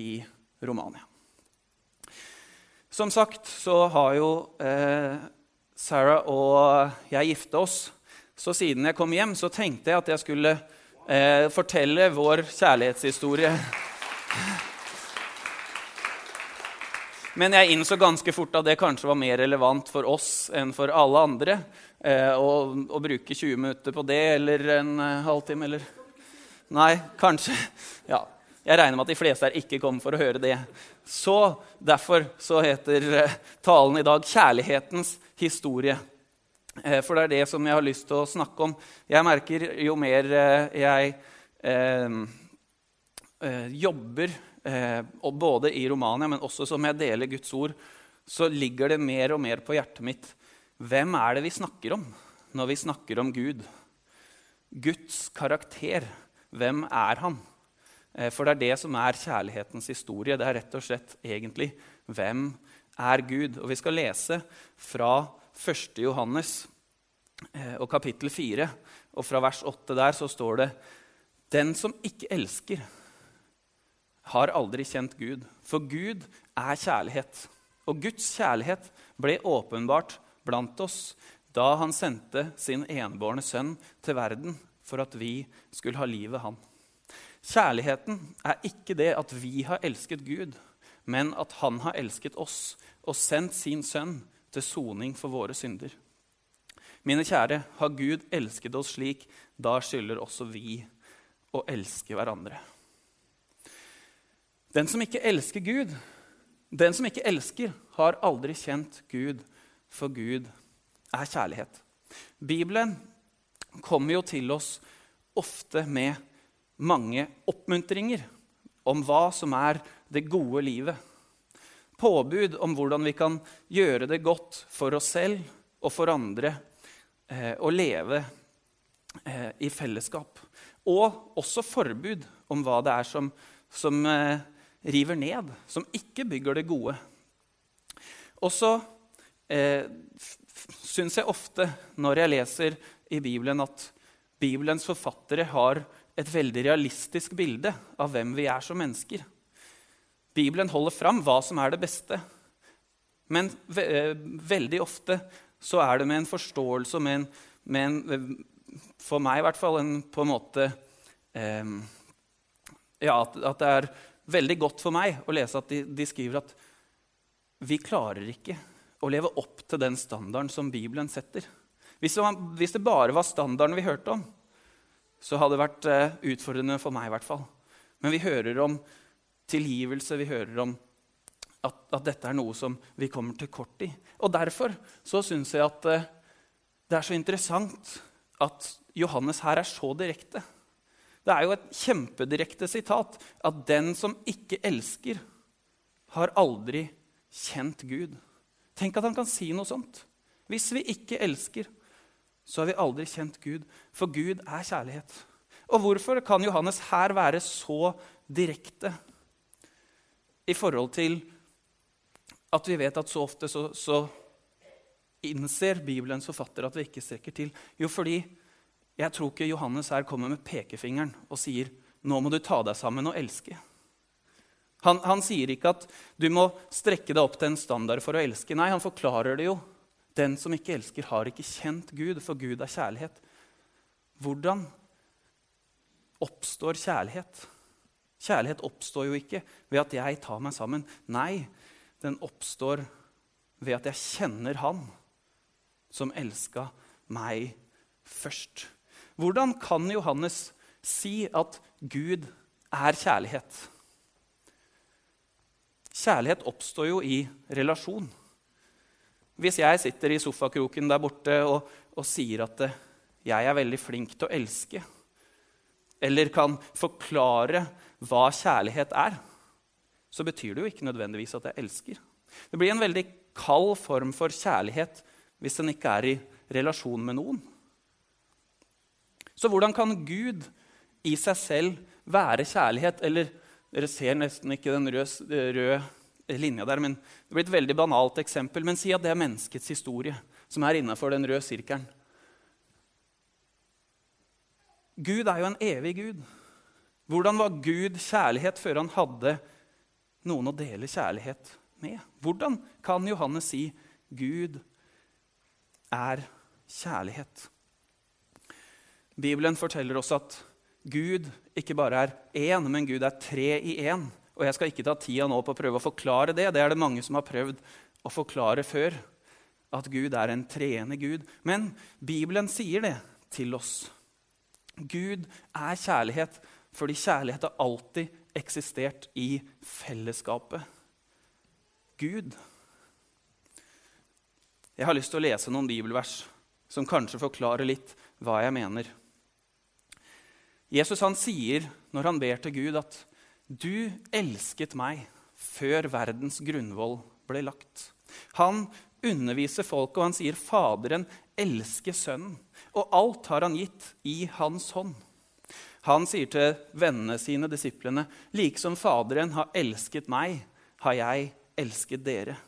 i Romania. Som sagt så har jo eh, Sarah og jeg gifta oss. Så siden jeg kom hjem, så tenkte jeg at jeg skulle eh, fortelle vår kjærlighetshistorie. Men jeg innså ganske fort at det kanskje var mer relevant for oss enn for alle andre. Eh, å, å, bruke 20 minutter på det eller en eh, halvtime eller Nei, kanskje. Ja. Jeg regner med at de fleste her ikke kommer for å høre det. Så Derfor så heter eh, talen i dag 'Kjærlighetens historie'. Eh, for det er det som jeg har lyst til å snakke om. Jeg merker jo mer eh, jeg eh, jobber, eh, både i Romania, men også som jeg deler Guds ord, så ligger det mer og mer på hjertet mitt hvem er det vi snakker om når vi snakker om Gud? Guds karakter. Hvem er han? Eh, for det er det som er kjærlighetens historie. Det er rett og slett egentlig hvem er Gud? Og vi skal lese fra 1. Johannes eh, og kapittel 4. Og fra vers 8 der så står det Den som ikke elsker, har aldri kjent Gud. For Gud er kjærlighet. Og Guds kjærlighet ble åpenbart blant oss da han sendte sin enbårne sønn til verden for at vi skulle ha livet han. Kjærligheten er ikke det at vi har elsket Gud, men at han har elsket oss og sendt sin sønn til soning for våre synder. Mine kjære, har Gud elsket oss slik, da skylder også vi å elske hverandre. Den som ikke elsker Gud, den som ikke elsker, har aldri kjent Gud, for Gud er kjærlighet. Bibelen kommer jo til oss ofte med mange oppmuntringer om hva som er det gode livet. Påbud om hvordan vi kan gjøre det godt for oss selv og for andre eh, og leve eh, i fellesskap. Og også forbud om hva det er som, som eh, river ned, som ikke bygger det gode. Og så eh, syns jeg ofte når jeg leser i Bibelen, at Bibelens forfattere har et veldig realistisk bilde av hvem vi er som mennesker. Bibelen holder fram hva som er det beste. Men ve eh, veldig ofte så er det med en forståelse og med en, med en For meg i hvert fall en på en måte eh, Ja, at, at, det er veldig godt for meg å lese at de, de skriver at vi klarer ikke å leve opp til den standarden som Bibelen setter. Hvis det bare var standarden vi hørte om, så hadde det vært uh, utfordrende for meg. i hvert fall. Men vi hører om tilgivelse, vi hører om at, at, dette er noe som vi kommer til kort i. Og Derfor så syns jeg at uh, det er så interessant at Johannes her er så direkte. Det er jo et kjempedirekte sitat at 'den som ikke elsker, har aldri kjent Gud'. Tenk at han kan si noe sånt. Hvis vi ikke elsker, så har vi aldri kjent Gud, for Gud er kjærlighet. Og hvorfor kan Johannes her være så direkte i forhold til at vi vet at så ofte så, så innser Bibelens forfatter at vi ikke strekker til? Jo, fordi jeg tror ikke Johannes her kommer med pekefingeren og sier nå må du ta deg sammen og elske. Han, han, sier ikke at du må strekke deg opp til en standard for å elske. Nei, han forklarer det jo. Den som ikke elsker, har ikke kjent Gud, for Gud er kjærlighet. Hvordan oppstår kjærlighet? Kjærlighet oppstår jo ikke ved at jeg tar meg sammen. Nei, den oppstår ved at jeg kjenner Han som elska meg først. Hvordan kan Johannes si at Gud er kjærlighet? Kjærlighet oppstår jo i relasjon. Hvis jeg sitter i sofakroken der borte og, og sier at eh, jeg er veldig flink til å elske, eller kan forklare hva kjærlighet er, så betyr det jo ikke nødvendigvis at jeg elsker. Det blir en veldig kald form for kjærlighet hvis den ikke er i relasjon med noen. Så hvordan kan Gud i seg selv være kjærlighet? Eller dere ser nesten ikke den røde, linja der, men det blir et veldig banalt eksempel. Men si at det er menneskets historie som er innafor den røde sirkelen. Gud er jo en evig Gud. Hvordan var Gud kjærlighet før han hadde noen å dele kjærlighet med? Hvordan kan Johannes si Gud er kjærlighet? Bibelen forteller oss at Gud ikke bare er én, men Gud er tre i én. Og jeg skal ikke ta tida nå på å prøve å forklare det. Det er det mange som har prøvd å forklare før. At Gud er en treende Gud. Men Bibelen sier det til oss. Gud er kjærlighet fordi kjærlighet har alltid eksistert i fellesskapet. Gud. Jeg har lyst til å lese noen bibelvers som kanskje forklarer litt hva jeg mener. Jesus han sier når han ber til Gud, at 'du elsket meg før verdens grunnvoll ble lagt'. Han underviser folket, og han sier 'Faderen elsker Sønnen', og alt har han gitt i hans hånd. Han sier til vennene sine, disiplene, 'Liksom Faderen har elsket meg, har jeg elsket dere'.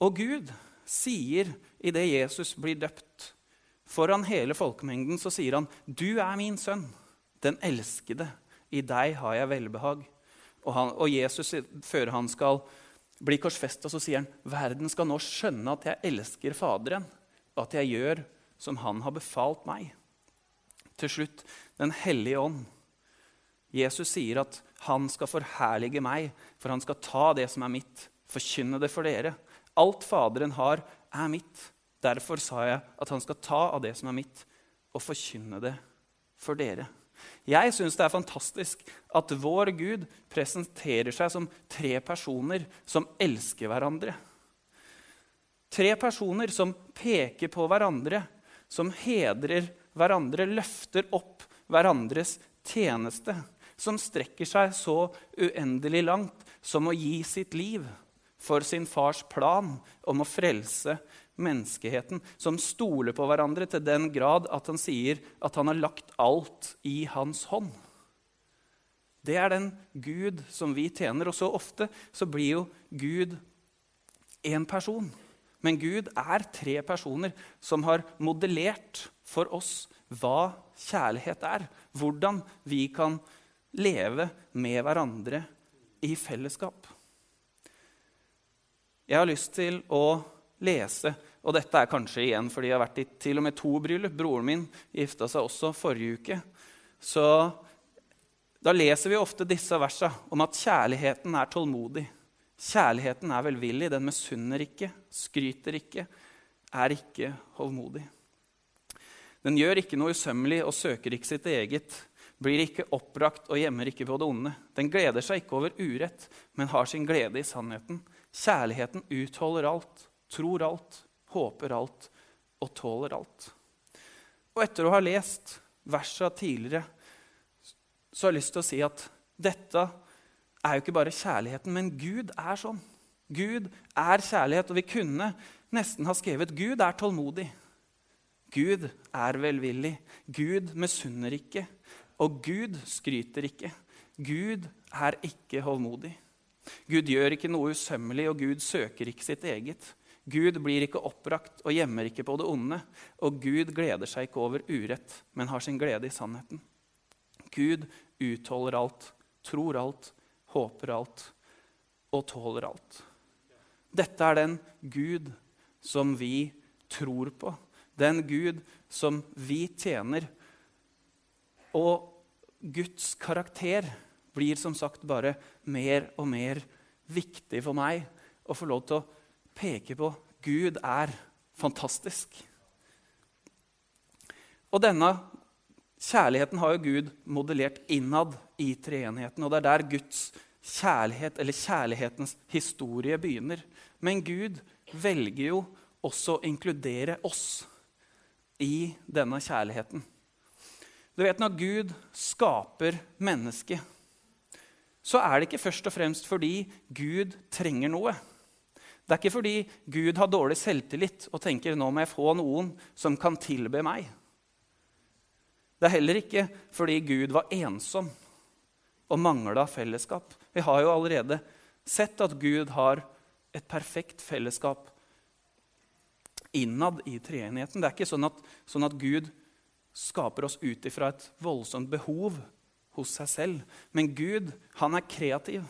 Og Gud sier idet Jesus blir døpt Foran hele folkemengden så sier han, 'Du er min sønn, den elskede. I deg har jeg velbehag.' Og, han, og Jesus, før han skal bli korsfesta, så sier han, 'Verden skal nå skjønne at jeg elsker Faderen, og at jeg gjør som Han har befalt meg.' Til slutt Den hellige ånd. Jesus sier at han skal forherlige meg, for han skal ta det som er mitt, forkynne det for dere. Alt Faderen har, er mitt. Derfor sa jeg at han skal ta av det som er mitt, og forkynne det for dere. Jeg syns det er fantastisk at vår Gud presenterer seg som tre personer som elsker hverandre. Tre personer som peker på hverandre, som hedrer hverandre, løfter opp hverandres tjeneste. Som strekker seg så uendelig langt som å gi sitt liv for sin fars plan om å frelse menneskeheten, som stoler på hverandre til den grad at han sier at han har lagt alt i hans hånd. Det er den Gud som vi tjener. Og så ofte så blir jo Gud én person. Men Gud er tre personer som har modellert for oss hva kjærlighet er. Hvordan vi kan leve med hverandre i fellesskap. Jeg har lyst til å lese og dette er kanskje igjen fordi jeg har vært i til og med to bryllup. Broren min gifta seg også forrige uke. Så da leser vi ofte disse versene om at kjærligheten er tålmodig. Kjærligheten er velvillig, den misunner ikke, skryter ikke, er ikke hovmodig. Den gjør ikke noe usømmelig og søker ikke sitt eget, blir ikke oppbrakt og gjemmer ikke på det onde. Den gleder seg ikke over urett, men har sin glede i sannheten. Kjærligheten utholder alt, tror alt, håper alt og tåler alt. Og etter å ha lest versa tidligere så har jeg lyst til å si at dette er jo ikke bare kjærligheten, men Gud er sånn. Gud er kjærlighet, og vi kunne nesten ha skrevet Gud er tålmodig. Gud er velvillig. Gud misunner ikke. Og Gud skryter ikke. Gud er ikke hovmodig. Gud gjør ikke noe usømmelig, og Gud søker ikke sitt eget. Gud blir ikke oppbrakt og gjemmer ikke på det onde. Og Gud gleder seg ikke over urett, men har sin glede i sannheten. Gud utholder alt, tror alt, håper alt og tåler alt. Dette er den Gud som vi tror på, den Gud som vi tjener. Og Guds karakter blir som sagt bare mer og mer viktig for meg å få lov til å peke på Gud er fantastisk. Og denne kjærligheten har jo Gud modellert innad i treenigheten. Og det er der Guds kjærlighet, eller kjærlighetens historie, begynner. Men Gud velger jo også å inkludere oss i denne kjærligheten. Du vet, Når Gud skaper mennesket, så er det ikke først og fremst fordi Gud trenger noe. Det er ikke fordi Gud har dårlig selvtillit og tenker nå må jeg få noen som kan tilbe meg. Det er heller ikke fordi Gud var ensom og mangla fellesskap. Vi har jo allerede sett at Gud har et perfekt fellesskap innad i treenigheten. Det er ikke sånn at, sånn at Gud skaper oss ut ifra et voldsomt behov hos seg selv. Men Gud han er kreativ.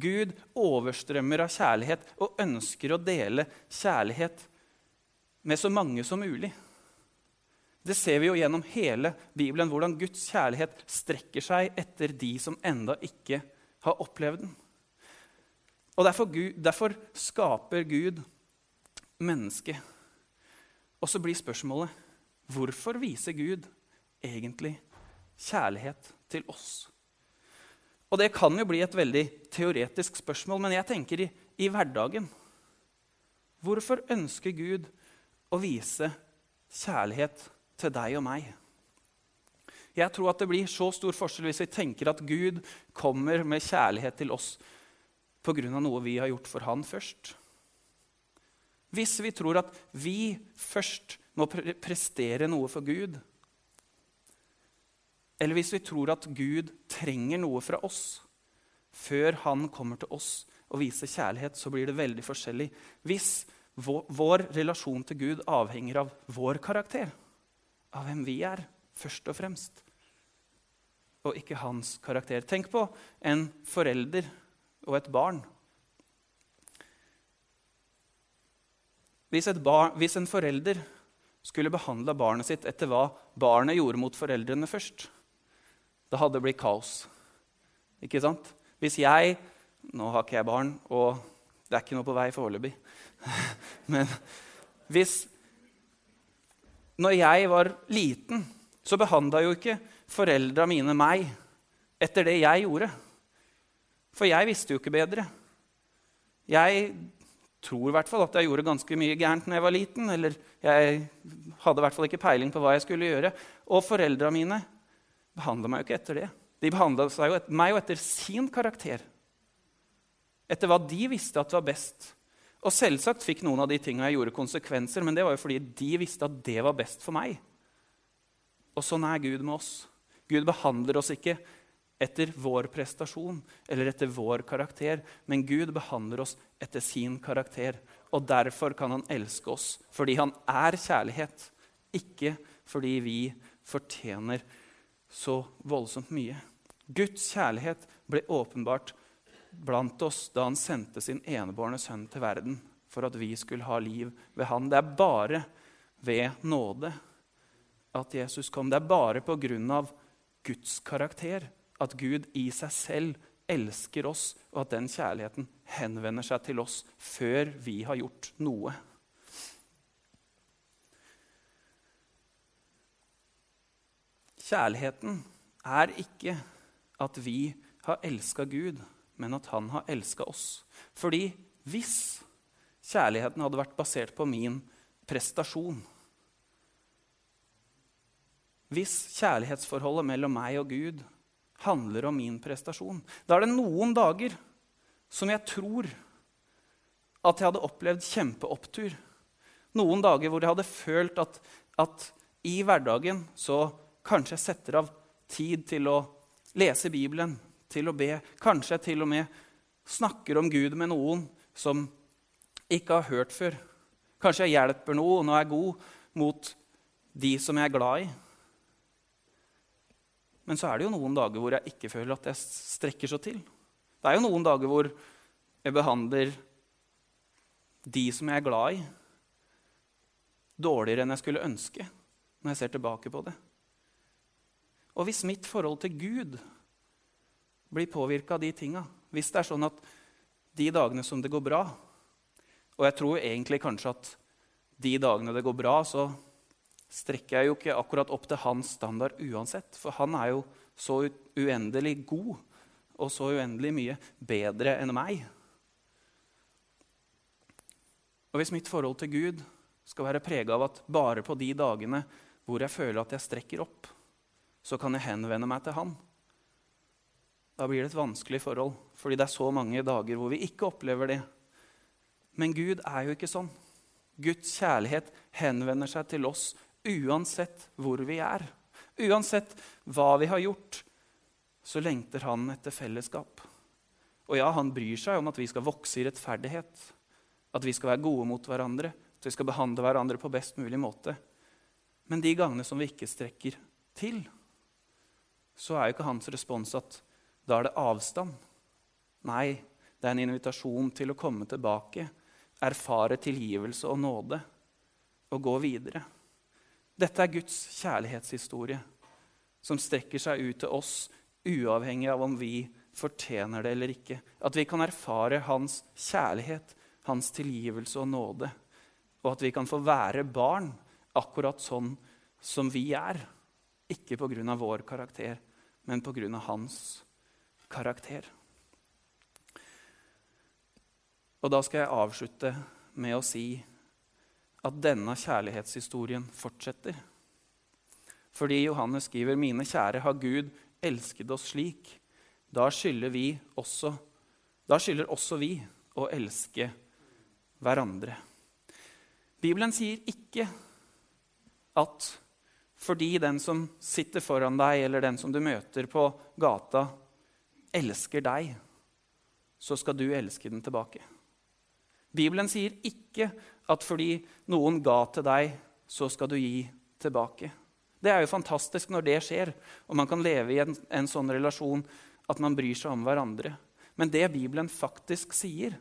Gud overstrømmer av kjærlighet og ønsker å dele kjærlighet med så mange som mulig. Det ser vi jo gjennom hele Bibelen, hvordan Guds kjærlighet strekker seg etter de som enda ikke har opplevd den. Og derfor, Gud, derfor skaper Gud mennesket. Og så blir spørsmålet hvorfor viser Gud egentlig kjærlighet til oss? Og det kan jo bli et veldig teoretisk spørsmål, men jeg tenker i, i hverdagen. Hvorfor ønsker Gud å vise kjærlighet til deg og meg? Jeg tror at det blir så stor forskjell hvis vi tenker at Gud kommer med kjærlighet til oss pga. noe vi har gjort for Han først. Hvis vi tror at vi først må prestere noe for Gud, eller hvis vi tror at Gud trenger noe fra oss før han kommer til oss og viser kjærlighet, så blir det veldig forskjellig. Hvis vår, relasjon til Gud avhenger av vår karakter, av hvem vi er, først og fremst, og ikke hans karakter. Tenk på en forelder og et barn. Hvis, bar, hvis en forelder skulle behandla barnet sitt etter hva barnet gjorde mot foreldrene først, da hadde blitt kaos. Ikke sant? Hvis jeg Nå har ikke jeg barn, og det er ikke noe på vei foreløpig. Men hvis Når jeg var liten, så behandla jo ikke foreldra mine meg etter det jeg gjorde. For jeg visste jo ikke bedre. Jeg tror i hvert fall at jeg gjorde ganske mye gærent når jeg var liten. Eller jeg hadde i hvert fall ikke peiling på hva jeg skulle gjøre. Og foreldra mine behandla meg jo ikke etter det. De behandla meg jo etter sin karakter. Etter hva de visste at var best. Og selvsagt fikk noen av de tingene jeg gjorde, konsekvenser, men det var jo fordi de visste at det var best for meg. Og sånn er Gud med oss. Gud behandler oss ikke etter vår prestasjon eller etter vår karakter, men Gud behandler oss etter sin karakter. Og derfor kan han elske oss, fordi han er kjærlighet, ikke fordi vi fortjener kjærlighet så voldsomt mye. Guds kjærlighet ble åpenbart blant oss da han sendte sin enebårne sønn til verden for at vi skulle ha liv ved han. Det er bare ved nåde at Jesus kom. Det er bare på grunn av Guds karakter at Gud i seg selv elsker oss, og at den kjærligheten henvender seg til oss før vi har gjort noe. Kjærligheten er ikke at vi har elska Gud, men at han har elska oss. Fordi hvis kjærligheten hadde vært basert på min prestasjon Hvis kjærlighetsforholdet mellom meg og Gud handler om min prestasjon, da er det noen dager som jeg tror at jeg hadde opplevd kjempeopptur. Noen dager hvor jeg hadde følt at, at i hverdagen så Kanskje jeg setter av tid til å lese Bibelen, til å be. Kanskje jeg til og med snakker om Gud med noen som ikke har hørt før. Kanskje jeg hjelper noen og er god mot de som jeg er glad i. Men så er det jo noen dager hvor jeg ikke føler at jeg strekker så til. Det er jo noen dager hvor jeg behandler de som jeg er glad i, dårligere enn jeg skulle ønske når jeg ser tilbake på det. Og hvis mitt forhold til Gud blir påvirka av de tinga, hvis det er sånn at de dagene som det går bra Og jeg tror egentlig kanskje at de dagene det går bra, så strekker jeg jo ikke akkurat opp til hans standard uansett. For han er jo så uendelig god og så uendelig mye bedre enn meg. Og hvis mitt forhold til Gud skal være prega av at bare på de dagene hvor jeg føler at jeg strekker opp, så kan jeg henvende meg til han. Da blir det et vanskelig forhold, fordi det er så mange dager hvor vi ikke opplever det. Men Gud er jo ikke sånn. Guds kjærlighet henvender seg til oss uansett hvor vi er. Uansett hva vi har gjort, så lengter han etter fellesskap. Og ja, han bryr seg om at vi skal vokse i rettferdighet, at vi skal være gode mot hverandre, at vi skal behandle hverandre på best mulig måte. Men de gangene som vi ikke strekker til, så er jo ikke hans respons at da er det avstand. Nei, Det er en invitasjon til å komme tilbake, erfare tilgivelse og nåde og gå videre. Dette er Guds kjærlighetshistorie, som strekker seg ut til oss uavhengig av om vi fortjener det eller ikke. At vi kan erfare hans kjærlighet, hans tilgivelse og nåde. Og at vi kan få være barn akkurat sånn som vi er. Ikke pga. vår karakter, men pga. hans karakter. Og da skal jeg avslutte med å si at denne kjærlighetshistorien fortsetter. Fordi Johannes skriver, 'Mine kjære, har Gud elsket oss slik.' Da skylder vi også Da skylder også vi å elske hverandre. Bibelen sier ikke at fordi den som sitter foran deg, eller den som du møter på gata, elsker deg, så skal du elske den tilbake. Bibelen sier ikke at fordi noen ga til deg, så skal du gi tilbake. Det er jo fantastisk når det skjer, og man kan leve i en, en sånn relasjon at man bryr seg om hverandre. Men det Bibelen faktisk sier,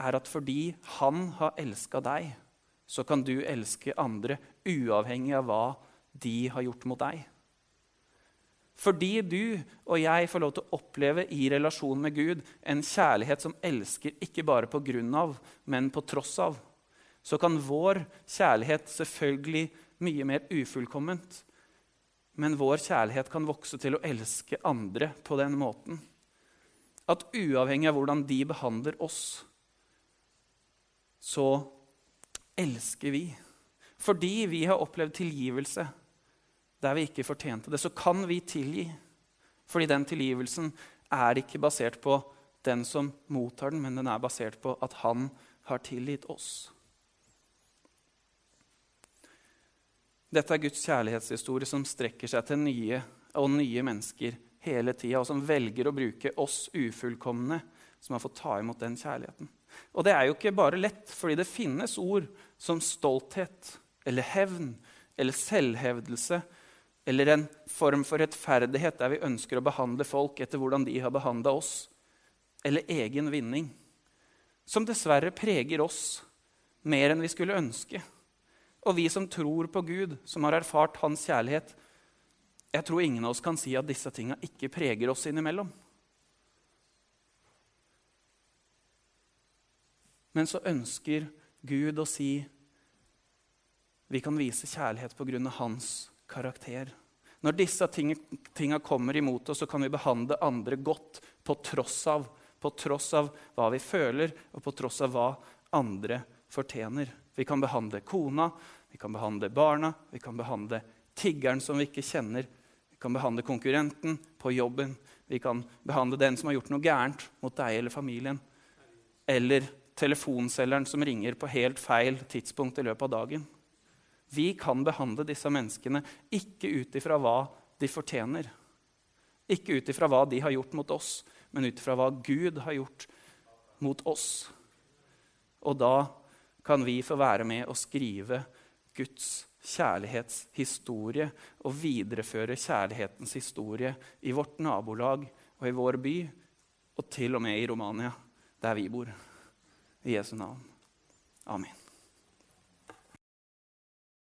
er at fordi han har elska deg, så kan du elske andre uavhengig av hva de har gjort mot deg. Fordi du og jeg får lov til å oppleve i relasjon med Gud en kjærlighet som elsker ikke bare på grunn av, men på tross av, så kan vår kjærlighet selvfølgelig mye mer ufullkomment men vår kjærlighet kan vokse til å elske andre på den måten. At uavhengig av hvordan de behandler oss, så elsker vi. Fordi vi har opplevd tilgivelse der vi ikke fortjente det, så kan vi tilgi. Fordi den tilgivelsen er ikke basert på den som mottar den, men den er basert på at han har tilgitt oss. Dette er Guds kjærlighetshistorie som strekker seg til nye og nye mennesker hele tida, og som velger å bruke oss ufullkomne som har fått ta imot den kjærligheten. Og det er jo ikke bare lett, fordi det finnes ord som stolthet eller hevn eller selvhevdelse eller en form for rettferdighet der vi ønsker å behandle folk etter hvordan de har behandla oss, eller egen vinning, som dessverre preger oss mer enn vi skulle ønske. Og vi som tror på Gud, som har erfart Hans kjærlighet, jeg tror ingen av oss kan si at disse tinga ikke preger oss innimellom. Men så ønsker Gud å si vi kan vise kjærlighet pga. hans karakter. Når disse tinga kommer imot oss, så kan vi behandle andre godt på tross av, på tross av hva vi føler, og på tross av hva andre fortjener. Vi kan behandle kona, vi kan behandle barna, vi kan behandle tiggeren som vi ikke kjenner. Vi kan behandle konkurrenten på jobben. Vi kan behandle den som har gjort noe gærent mot deg eller familien. Eller telefonselgeren som ringer på helt feil tidspunkt i løpet av dagen. Vi kan behandle disse menneskene ikke ut ifra hva de fortjener. Ikke ut ifra hva de har gjort mot oss, men ut ifra hva Gud har gjort mot oss. Og da kan vi få være med og skrive Guds kjærlighetshistorie og videreføre kjærlighetens historie i vårt nabolag og i vår by, og til og med i Romania, der vi bor. I Jesu navn. Amen.